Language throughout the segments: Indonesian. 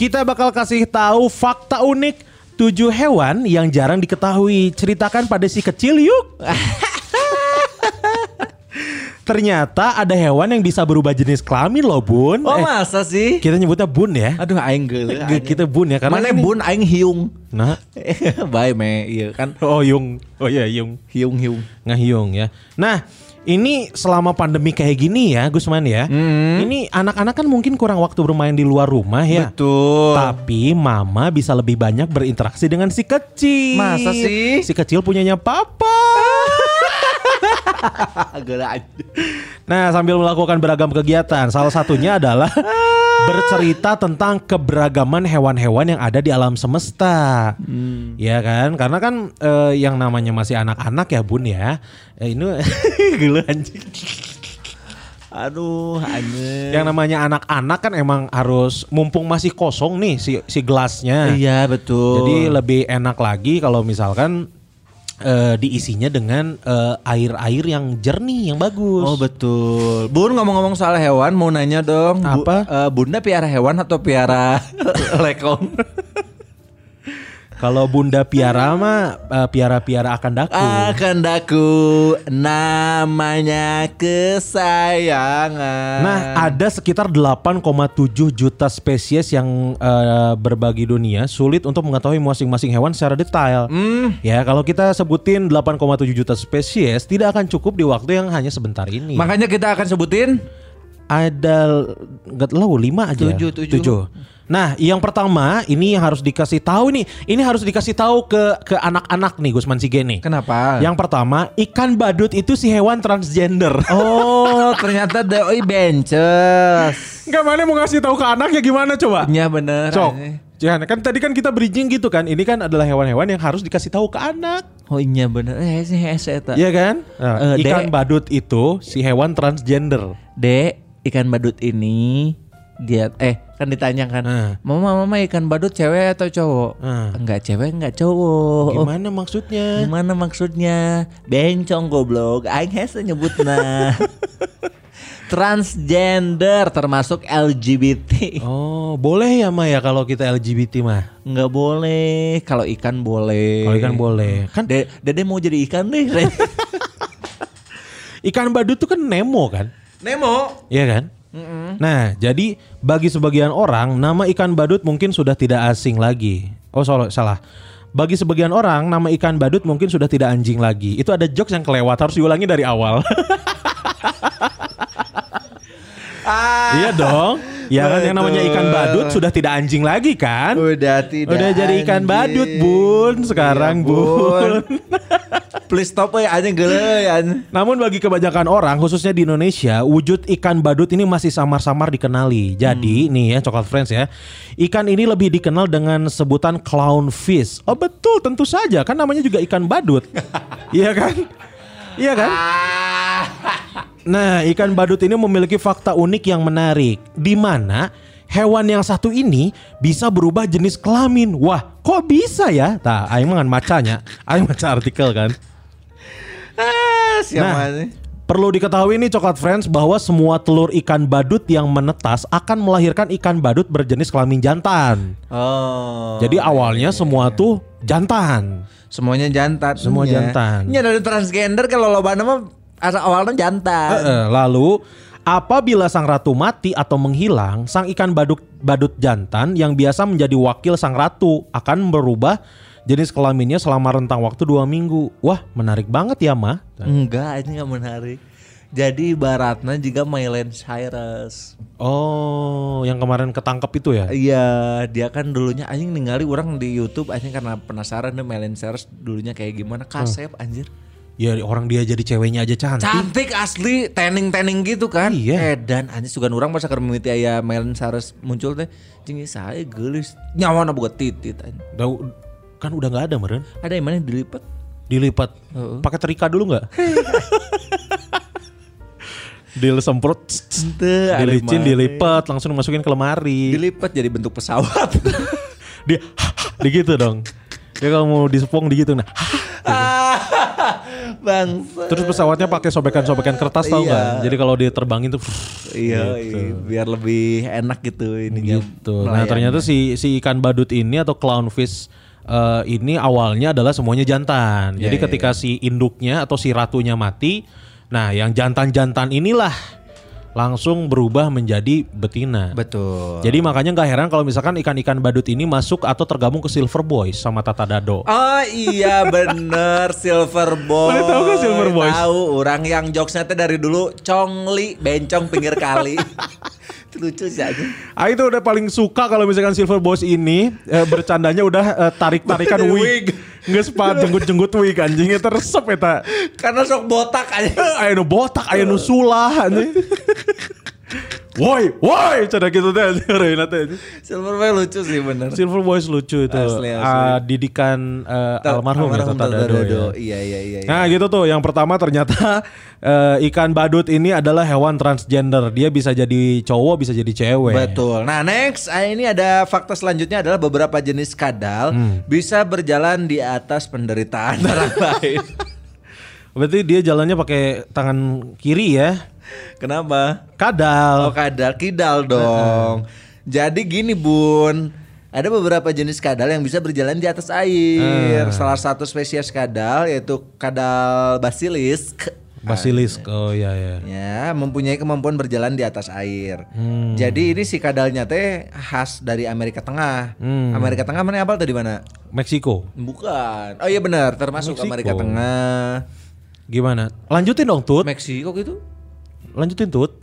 Kita bakal kasih tahu fakta unik tujuh hewan yang jarang diketahui. Ceritakan pada si kecil yuk. Ternyata ada hewan yang bisa berubah jenis kelamin loh bun. Oh Eh, masa sih? kita nyebutnya bun ya. Aduh aing geuleuh. Kita bun ya karena Mana ini- bun aing hiung. Nah, Bae me iya kan oh yung, oh iya yung, hiung hiung. ngahiung ya. Nah, ini selama pandemi kayak gini ya, Gusman ya. Hmm. Ini anak-anak kan mungkin kurang waktu bermain di luar rumah ya. Betul. Tapi mama bisa lebih banyak berinteraksi dengan si kecil. Masa sih? Si kecil punyanya papa. Nah, sambil melakukan beragam kegiatan, salah satunya adalah bercerita tentang keberagaman hewan-hewan yang ada di alam semesta. Ya kan? Karena kan eh, yang namanya masih anak-anak ya, Bun ya. Eh, ini gila anjing. Aduh anjing. Yang namanya anak-anak kan emang harus mumpung masih kosong nih si si gelasnya. Iya betul. Jadi lebih enak lagi kalau misalkan eh, diisinya dengan eh, air-air yang jernih, yang bagus. Oh betul. Bun ngomong-ngomong soal hewan mau nanya dong. Bu- Apa? eh, bunda piara hewan atau piara lekong? Kalau Bunda Piara mah eh, piara-piara akan daku. Akan daku namanya kesayangan. Nah, ada sekitar 8,7 juta spesies yang eh, berbagi dunia. Sulit untuk mengetahui masing-masing hewan secara detail. Hmm. Ya, kalau kita sebutin 8,7 juta spesies, tidak akan cukup di waktu yang hanya sebentar ini. Makanya kita akan sebutin ada nggak tahu lima aja. Tujuh, tujuh. Nah, yang pertama ini harus dikasih tahu nih. Ini harus dikasih tahu ke ke anak-anak nih Gusman Sige nih. kenapa? Yang pertama, ikan badut itu si hewan transgender. Oh, ternyata doi bences. Enggak mana mau ngasih tahu ke anak ya gimana coba? Iya bener. Cok. Jangan kan tadi kan kita bridging gitu kan. Ini kan adalah hewan-hewan yang harus dikasih tahu ke anak. Oh iya bener. Eh sih. Iya kan? Nah, Eh, ikan Dek. badut itu si hewan transgender. Dek, ikan badut ini dia eh kan ditanya kan, Eh. mama mama ikan badut cewek atau cowok? Eh. Enggak cewek enggak cowok. Gimana maksudnya? Gimana maksudnya? Bencong goblok. Aing hese nyebutna. Transgender termasuk LGBT. Oh, boleh ya Ma ya kalau kita LGBT mah? Enggak boleh. Kalau ikan boleh. Kalau ikan boleh. Kan De Dede mau jadi ikan deh. Ikan badut tuh kan Nemo kan? Nemo. Iya kan? Nah, jadi bagi sebagian orang nama ikan badut mungkin sudah tidak asing lagi. Oh, salah, salah. Bagi sebagian orang nama ikan badut mungkin sudah tidak anjing lagi. Itu ada jokes yang kelewat harus diulangi dari awal. Ah. iya dong. Ya kan yang namanya ikan badut sudah tidak anjing lagi kan? Udah tidak. Udah jadi ikan anjing. badut, Bun. Sekarang, Iya, Bun. Please stop ya anjing ya. Namun bagi kebanyakan orang khususnya di Indonesia wujud ikan badut ini masih samar-samar dikenali. Jadi nih ya coklat friends ya. Ikan ini lebih dikenal dengan sebutan clownfish. Oh betul tentu saja kan namanya juga ikan badut. Iya kan? Iya kan? Nah, ikan badut ini memiliki fakta unik yang menarik di mana hewan yang satu ini bisa berubah jenis kelamin. Wah, kok bisa ya? Nah, aing mah ngan macanya. Aing baca artikel kan. Ah, Nah, perlu diketahui nih coklat friends bahwa semua telur ikan badut yang menetas akan melahirkan ikan badut berjenis kelamin jantan. Oh. Jadi awalnya semua tuh jantan. semuanya jantan. Semua Iya. jantan. Iya dari transgender kalau nama asal awalnya jantan. Eh, eh, lalu apabila sang ratu mati atau menghilang, sang ikan badut badut jantan yang biasa menjadi wakil sang ratu akan berubah jenis kelaminnya selama rentang waktu dua minggu. Wah menarik banget ya mah. Enggak, ini nggak menarik. Jadi baratnya juga Miley Cyrus. Oh, yang kemarin ketangkep itu ya? Iya, dia kan dulunya anjing ningali orang di YouTube anjing karena penasaran deh Miley Cyrus dulunya kayak gimana. Kasep anjir. Ya orang dia jadi ceweknya aja cantik. Cantik asli, tening-tening gitu kan. Iya. Edan anjing sugan urang pas keur mimiti aya Melen Sares muncul teh. Jeung saya gelis nyawana boga titit anjing. Kan udah nggak ada meren. Ada yang mana yang dilipat? Dilipat. Pakai terika dulu nggak? Dil semprot, dilicin, dilipat, langsung dimasukin ke lemari. Dilipat jadi bentuk pesawat. Dia, di gitu dong. Dia kalau mau disepong di gitu nah. Bangsa. Terus pesawatnya pakai sobekan-sobekan kertas tau Iya. Jadi kalau dia terbangin tuh Iya, iya, biar lebih enak gitu ininya. gitu. Nah ternyata si si ikan badut ini atau clownfish eh, ini awalnya adalah semuanya jantan. Jadi Iya, ketika si induknya atau si ratunya mati, nah yang jantan-jantan inilah langsung berubah menjadi betina. betul. Jadi makanya nggak heran kalau misalkan ikan-ikan badut ini masuk atau tergabung ke Silver Boys sama Tata Dado. Oh iya bener Silver Boy. Mana tahu kan Silver Boys? Tahu orang yang jokesnya teh dari dulu congli bencong pinggir kali. Lucu sih aja. Ah itu udah paling suka kalau misalkan Silver Boys ini eh, bercandanya udah eh, tarik-tarikan wig. Nggak sepat jenggut-jenggut wig anjingnya teresep eta. Karena sok botak aja. Eh, nu botak, nu sulah anjing. Woi, woi, cara gitu teh anjing reuna teh. Silver Boy lucu sih bener. Silver Boys lucu itu. Asli, asli. Ah, didikan eh, almarhum, ya Tata Dado. ya. Iya iya iya. iya. Nah gitu tuh yang pertama ternyata eh, ikan badut ini adalah hewan transgender Dia bisa jadi cowok bisa jadi cewek Betul. Nah next ah, ini ada fakta selanjutnya adalah beberapa jenis kadal Hmm. bisa berjalan di atas penderitaan orang lain. Berarti dia jalannya pakai tangan kiri ya Kenapa? Kadal Oh kadal kidal dong. Jadi gini bun, ada beberapa jenis kadal yang bisa berjalan di atas air. Salah satu spesies kadal yaitu kadal basilisk. Basilisk Oh iya ya Ya, mempunyai kemampuan berjalan di atas air. Hmm. Jadi ini si kadalnya teh khas dari Amerika Tengah. Hmm. Amerika Tengah mana apal tadi mana? Meksiko Bukan. Oh iya benar, termasuk Meksiko. Amerika Tengah. Gimana Lanjutin dong Tut Meksiko gitu. Lanjutin Tut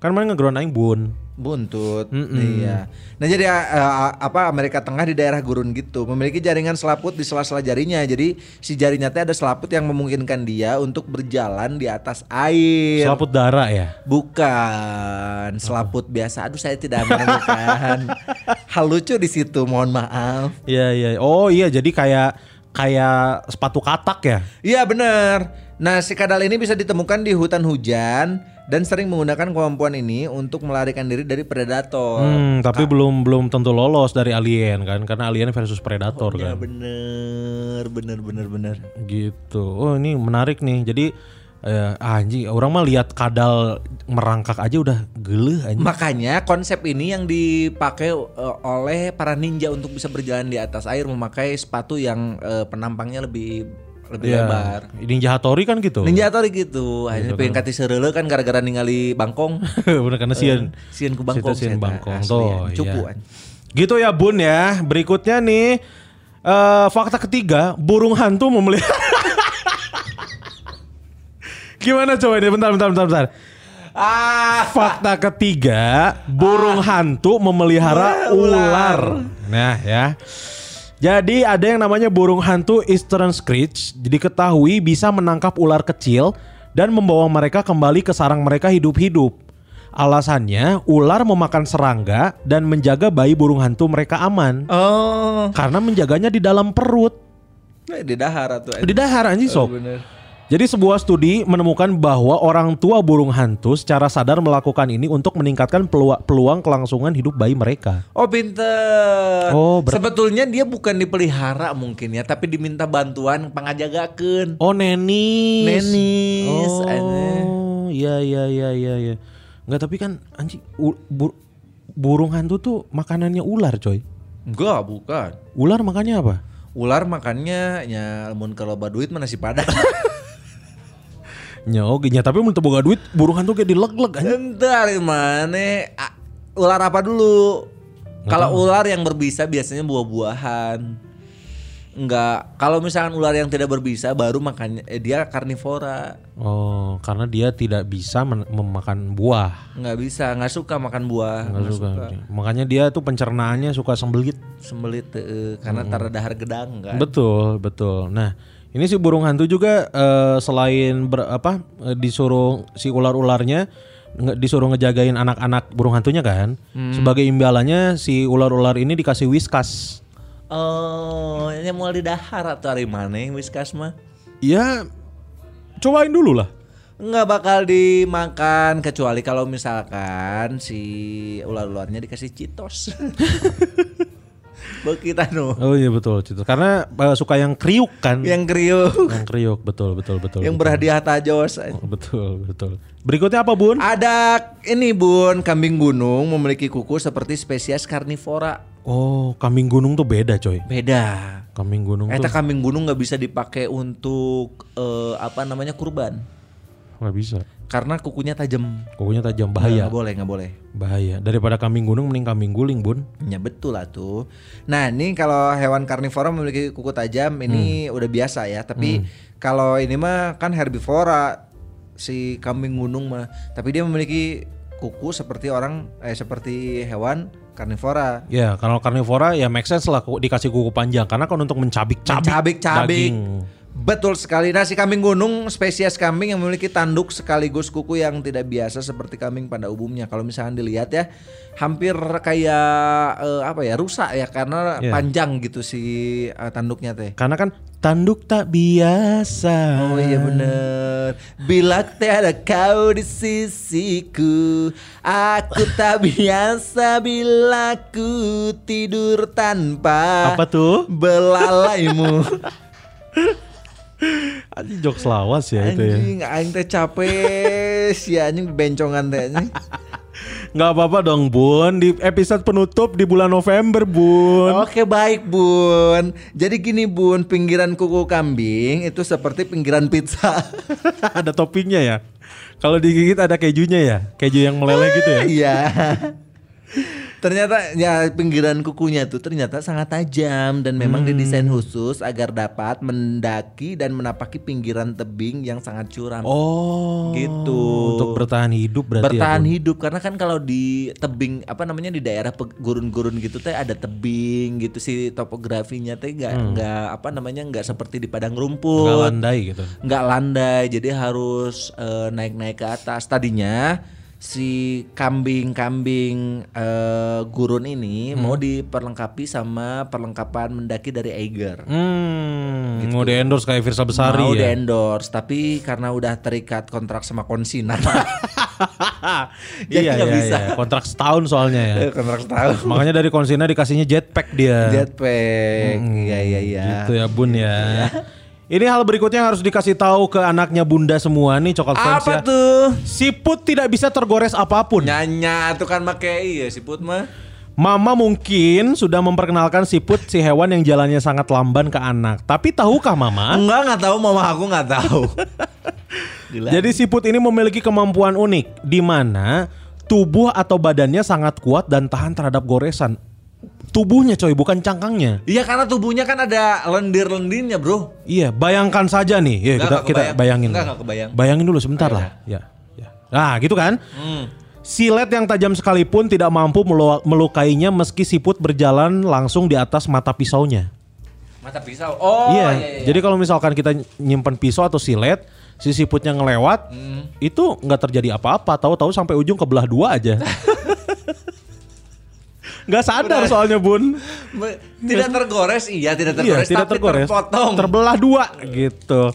Kan mana ngeground aing bun Buntut. Iya. Nah, jadi uh, apa Amerika Tengah di daerah gurun gitu memiliki jaringan selaput di sela-sela jarinya. Jadi si jarinya teh ada selaput yang memungkinkan dia untuk berjalan di atas air. Selaput darah ya Bukan selaput biasa. Aduh saya tidak menemukan hal lucu di situ. Mohon maaf. Iya iya Oh iya jadi kayak Kayak sepatu katak ya Iya benar. Nah si kadal ini bisa ditemukan di hutan hujan dan sering menggunakan kemampuan ini untuk melarikan diri dari predator. Hmm, tapi belum belum tentu lolos dari alien kan karena alien versus predator Ya kan. bener, bener, bener, bener. Gitu. Oh, ini menarik nih. Jadi eh, anjing, orang mah lihat kadal merangkak aja udah geleh anjing. Makanya konsep ini yang dipakai uh, oleh para ninja untuk bisa berjalan di atas air memakai sepatu yang uh, penampangnya lebih lebih Iya. lebar. Ninja Hattori kan gitu. Ninja Tori gitu, akhirnya pengen kati sereule kan gara-gara ningali bangkong. Bener karena sian. Sieun ku bangkong. Sian bangkong tuh. ya. Cupu. iya. Gitu ya Bun ya. Berikutnya nih eh fakta ketiga, burung hantu memelihara Gimana coba ini? Bentar, bentar, bentar, bentar. Ah, Fakta ketiga, burung hantu memelihara ular. Nah ya. Jadi ada yang namanya burung hantu Eastern Screech. Jadi ketahui bisa menangkap ular kecil dan membawa mereka kembali ke sarang mereka hidup-hidup. Alasannya ular memakan serangga dan menjaga bayi burung hantu mereka aman. oh, Karena menjaganya di dalam perut. Eh, di dahar tuh. Di dahar anjing sob. bener. Jadi sebuah studi menemukan bahwa orang tua burung hantu secara sadar melakukan ini untuk meningkatkan pelua- peluang kelangsungan hidup bayi mereka. Oh pinter. Oh, ber- Sebetulnya dia bukan dipelihara mungkin ya, tapi diminta bantuan pangajagakeun. Oh nenis. Nenis, Oh iya iya iya iya. iya. Enggak tapi kan anjing u- bur- burung hantu tuh makanannya ular coy. Enggak, bukan. Ular makannya apa? Ular makannya ya mun kalau duit mah nasi padang. Nya oke nya tapi mun teu boga duit burung hantu kayak dileg-leg anjing. Entar mana ular apa dulu? Kalau ular yang berbisa biasanya buah-buahan. Enggak, kalau misalkan ular yang tidak berbisa baru makannya eh, dia karnivora. Oh, karena dia tidak bisa memakan buah. Nggak bisa, nggak suka makan buah. Nggak suka. Makanya dia tuh pencernaannya suka sembelit. Sembelit eh, karena tara dahar gedang kan. Betul, betul. Nah, Ini si burung hantu juga eh, selain ber, apa eh, disuruh si ular-ularnya nge- disuruh ngejagain anak-anak burung hantunya kan. Sebagai imbalannya si ular-ular ini dikasih whiskas. Oh, ini mau di dahar atau hari mana whiskas mah? Ya cobain dulu lah. Nggak bakal dimakan kecuali kalau misalkan si ular-ularnya dikasih citos. Begitu nu. Oh iya betul Cito. Karena eh, suka yang kriuk kan. Yang kriuk. Yang kriuk betul betul betul. yang betul. berhadiah tajos. Oh, betul betul. Berikutnya apa bun? Ada ini bun, kambing gunung memiliki kuku seperti spesies karnivora. Oh kambing gunung tuh beda coy. Beda. Kambing gunung Eta tuh kambing gunung nggak bisa dipakai untuk eh, apa namanya kurban nggak bisa. karena kukunya tajam. Kukunya tajam bahaya. Nggak boleh, nggak boleh. Bahaya. Daripada kambing gunung mending kambing guling bun. Ya betul lah tuh. Nah ini kalau hewan karnivora memiliki kuku tajam ini udah biasa ya. Tapi kalau ini mah kan herbivora si kambing gunung mah. Tapi dia memiliki kuku seperti orang eh seperti hewan karnivora. Ya kalau karnivora ya make sense lah dikasih kuku panjang karena kan untuk mencabik-cabik Cabik-cabik. daging. Betul sekali. Nah si kambing gunung spesies kambing yang memiliki tanduk sekaligus kuku yang tidak biasa seperti kambing pada umumnya. Kalau misalnya dilihat ya hampir kayak eh, apa ya rusak ya karena Iya. panjang gitu si eh, tanduknya teh. Karena kan tanduk tak biasa. Oh iya bener Bila tiada kau di sisiku Aku tak biasa bila ku tidur tanpa Apa tuh? Belalaimu Anjing jokes lawas ya itu ya. Anjing aing teh capek Si anjing bencongan teh anjing. Nggak apa-apa dong bun di episode penutup di bulan November bun. Oke baik bun Jadi gini bun Pinggiran kuku kambing Itu seperti pinggiran pizza ada toppingnya ya. Kalau digigit ada kejunya ya, keju yang meleleh gitu ya. Iya. Ternyata ya pinggiran kukunya tuh ternyata sangat tajam dan memang didesain khusus agar dapat mendaki dan menapaki pinggiran tebing yang sangat curam. Oh, Gitu. Untuk bertahan hidup berarti Bertahan ya. Hidup karena kan kalau di tebing apa namanya di daerah gurun-gurun gitu teh ada tebing gitu si topografinya teh nggak nggak apa namanya nggak seperti di padang Nggak rumput landai gitu. nggak landai jadi harus eh, naik-naik ke atas tadinya si kambing-kambing eh, gurun ini mau diperlengkapi sama perlengkapan mendaki dari Eiger Hmm, mau di endorse kayak Virsa Besari mau ya. di-endorse tapi karena udah terikat kontrak sama konsinan iya, iya, bisa. iya. Kontrak setahun soalnya ya. kontrak setahun Makanya dari konsina dikasihnya jetpack dia. jetpack iya iya iya Gitu ya bun ya. Ini hal berikutnya yang harus dikasih tahu ke anaknya bunda semua nih coklat fans apa ya. tuh Siput tidak bisa tergores apa pun. nyanya tuh kan make iya siput mah Mama mungkin sudah memperkenalkan siput si hewan yang jalannya sangat lamban ke anak. Tapi tahukah mama? enggak nggak tahu mama aku nggak tahu. Jadi siput ini memiliki kemampuan unik di mana tubuh atau badannya sangat kuat dan tahan terhadap goresan. Tubuhnya coy, bukan cangkangnya. Iya karena tubuhnya kan ada lendir-lendirnya bro Iya, bayangkan saja nih. Ya, kita kita bayangin. Enggak, enggak kebayang. Bayangin dulu sebentar Ayo, lah. Ya, ya. Nah, gitu kan? Silet yang tajam sekalipun tidak mampu melu- melukainya meski siput berjalan langsung di atas mata pisaunya. Mata pisau. Oh iya. iya, iya. Jadi kalau misalkan kita nyimpen pisau atau silet, si siputnya ngelewat, Hmm. itu nggak terjadi apa-apa. Tahu-tahu sampai ujung kebelah dua aja. Nggak sadar soalnya bun. Tidak tergores, iya tidak Iya, tergores, tidak tapi tergores. terpotong. Terbelah dua gitu.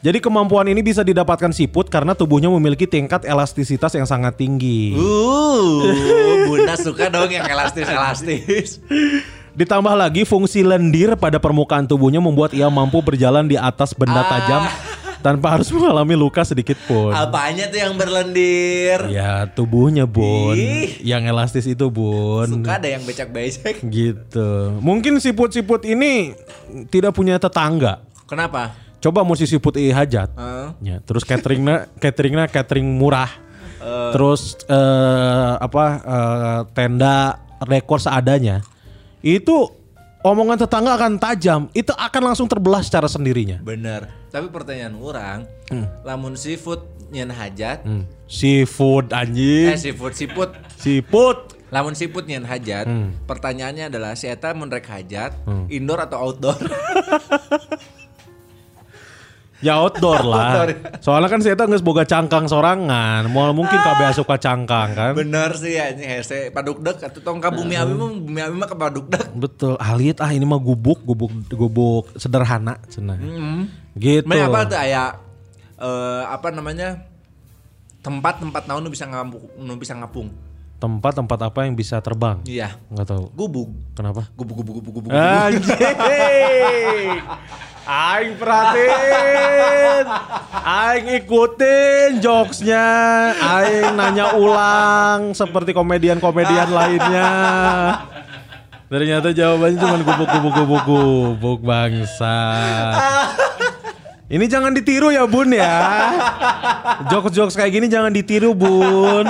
Jadi kemampuan ini bisa didapatkan siput karena tubuhnya memiliki tingkat elastisitas yang sangat tinggi. uh, Bunda suka dong yang elastis-elastis. Ditambah lagi fungsi lendir pada permukaan tubuhnya membuat ia mampu berjalan di atas benda Ah. tajam tanpa harus mengalami luka sedikit pun. Apanya tuh yang berlendir? Ya tubuhnya bun, Ih. yang elastis itu bun. Suka ada yang becek-becek. Gitu. Mungkin siput-siput ini tidak punya tetangga. Kenapa? Coba mau si siput i hajat. Heeh. Ya, terus cateringnya cateringnya catering murah. Terus eh, apa eh, tenda rekor seadanya. Itu omongan tetangga akan tajam. Itu akan langsung terbelah secara sendirinya. Bener. Tapi pertanyaan orang, lamun seafood nyen hajat, Hmm. Seafood eh anjing. seafood siput, Siput. lamun siput nyen hajat, Hmm. pertanyaannya adalah si eta mun rek hajat, indoor atau outdoor? Ya outdoor lah. Outdoor, ya. Soalnya kan saya nggak boga cangkang sorangan. Mau mungkin kabeh suka cangkang kan. Bener sih ya ini hese padukdek atau tongka bumi abi mah bumi abi mah ke padukdek. Betul. Alit ah ini mah gubuk, gubuk gubuk sederhana cenah. Gitu. Mana apa tuh aya eh, apa namanya? Tempat-tempat naon nu bisa ngapung, nu bisa ngapung. Tempat-tempat apa yang bisa terbang? Iya. Nggak tahu. Gubuk. Kenapa? Gubuk gubuk gubuk gubuk. Anjing. Aing perhatiin. Aing ikutin jokesnya. Aing nanya ulang seperti komedian-komedian lainnya. Ternyata jawabannya cuma gubuk-gubuk gubuk gubuk bangsa. Ini jangan ditiru ya bun ya. Jokes-jokes kayak gini jangan ditiru bun.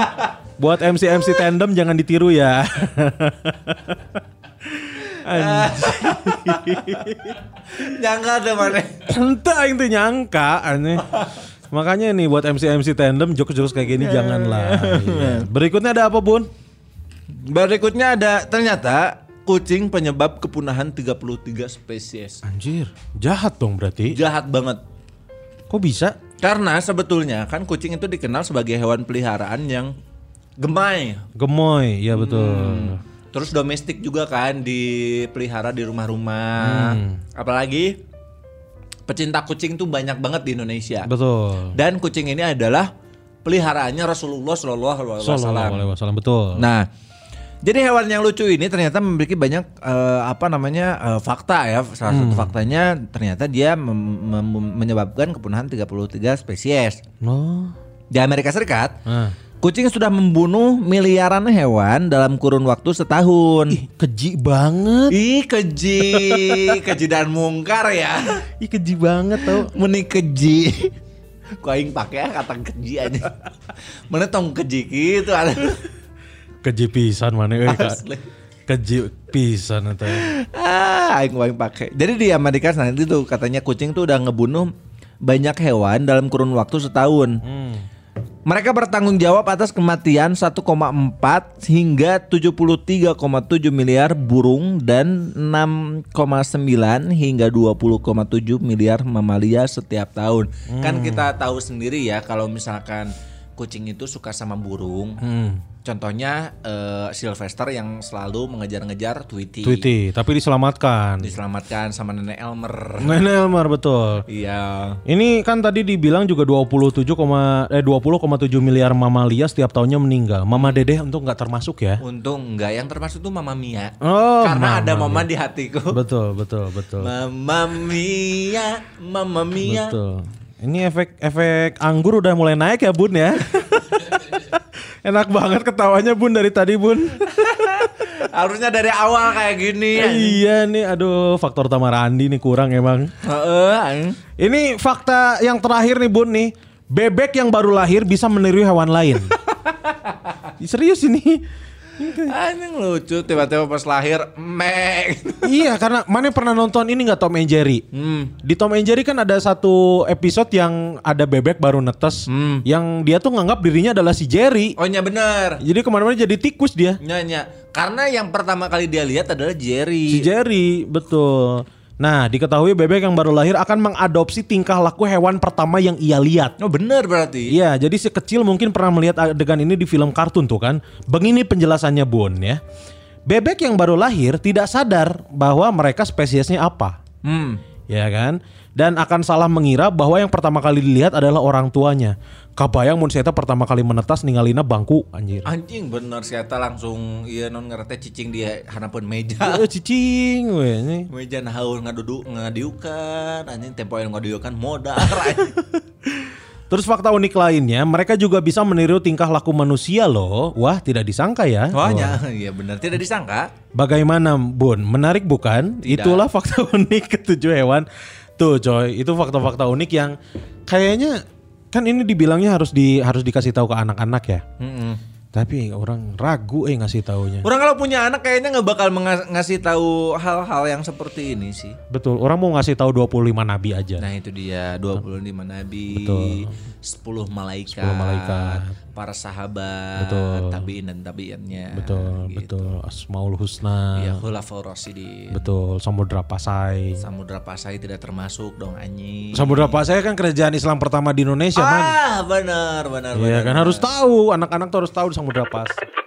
Buat MC-MC tandem jangan ditiru ya. Nyangka tuh mana? Entah teh nyangka aneh. Makanya nih buat MC-MC tandem jokes-jokes kayak gini janganlah. Iya. Berikutnya ada apa, Bun? Berikutnya ada ternyata kucing penyebab kepunahan 33 spesies. Anjir, jahat dong berarti. Jahat banget. Kok bisa? Karena sebetulnya kan kucing itu dikenal sebagai hewan peliharaan yang gemai. Gemoy, iya betul. Terus domestik juga kan dipelihara di rumah-rumah. Apalagi pecinta kucing tuh banyak banget di Indonesia. Betul. Dan kucing ini adalah peliharaannya Rasulullah Shallallahu Alaihi Wasallam. betul. Nah, jadi hewan yang lucu ini ternyata memiliki banyak eh, apa namanya eh, fakta ya. Salah Hmm. satu faktanya ternyata dia mem- mem- menyebabkan kepunahan 33 spesies. No. Di Amerika Serikat, Nah. Kucing sudah membunuh miliaran hewan dalam kurun waktu setahun. Keji banget. Ih keji, keji dan mungkar ya. Ih keji banget tau. Meni keji. Kau aing pakai kata keji aja. Mana tong keji gitu ada. Keji pisan mana euy Kak. Keji pisan eta. Ah, aing aing pakai. Jadi di Amerika Serikat itu katanya kucing tuh udah ngebunuh banyak hewan dalam kurun waktu setahun. Hmm. Mereka bertanggung jawab atas kematian 1,4 hingga 73,7 miliar burung dan 6,9 hingga 20,7 miliar mamalia setiap tahun. Kan kita tahu sendiri ya kalau misalkan kucing itu suka sama burung. Contohnya eh, Sylvester yang selalu mengejar-ngejar Tweety. Tweety, tapi diselamatkan. Diselamatkan sama nenek Elmer. Nenek Elmar betul. Iya. Ini kan tadi dibilang juga 27, eh 20,7 miliar mamalia setiap tahunnya meninggal. Mama Dedeh untuk nggak termasuk ya? Untung enggak yang termasuk tuh Mama Mia. Oh, Karena ada Mama mama di hatiku. Betul, betul, betul. Mama Mia, Mama Mia. Betul. Ini efek efek anggur udah mulai naik ya Bun ya. Enak banget ketawanya Bun dari tadi Bun. Harusnya dari awal kayak gini. iya nih, aduh faktor Tamarandi nih kurang emang. Heeh. Ini fakta yang terakhir nih Bun nih. Bebek yang baru lahir bisa meniru hewan lain. Serius ini. Anjing lucu tiba-tiba pas lahir mek. iya karena mana pernah nonton ini nggak Tom and Jerry? Hmm. Di Tom and Jerry kan ada satu episode yang ada bebek baru netes, Hmm. yang dia tuh nganggap dirinya adalah si Jerry. Oh iya bener. Jadi ke mana-mana jadi tikus dia. Nyanyi. Karena yang pertama kali dia lihat adalah Jerry. Si Jerry, betul. Nah, diketahui bebek yang baru lahir akan mengadopsi tingkah laku hewan pertama yang ia lihat. Oh bener berarti. Iya, jadi si kecil mungkin pernah melihat adegan ini di film kartun tuh kan. Begini penjelasannya Bun ya. Bebek yang baru lahir tidak sadar bahwa mereka spesiesnya apa. Hmm. Ya kan? Dan akan salah mengira bahwa yang pertama kali dilihat adalah orang tuanya. Kabayang mun saya pertama kali menetas ninggalina bangku anjir. Anjing bener Eta langsung iya non ngerti cicing dia hanapeun meja. Eh, cicing we ini. Meja nahaun ngaduduk ngadiukan anjing tempo yang ngadiukan modal Terus fakta unik lainnya, mereka juga bisa meniru tingkah laku manusia loh. Wah, tidak disangka ya. Wah, iya benar tidak disangka. Bagaimana Bun? Menarik bukan? Tidak. Itulah fakta unik ketujuh hewan. Tuh coy, itu fakta-fakta unik yang kayaknya kan ini dibilangnya harus di harus dikasih tahu ke anak-anak ya. Mm-mm. Tapi orang ragu eh ngasih taunya. Orang kalau punya anak kayaknya nggak bakal ngasih tahu hal-hal yang seperti ini sih. Betul, orang mau ngasih tahu 25 nabi aja. Nah itu dia 25 nabi, Betul. 10 malaikat, 10 malaikat. para sahabat, Betul. tabiin dan tabiinnya. Betul, gitu. betul. Asmaul Husna. Iya, Khulafaur Rasyidin. Betul, Samudra Pasai. Samudra Pasai tidak termasuk dong anjing. Samudra Pasai kan kerajaan Islam pertama di Indonesia, man. Ah, benar, benar, Iya kan harus tahu, anak-anak tuh harus tahu di Samudra Pasai.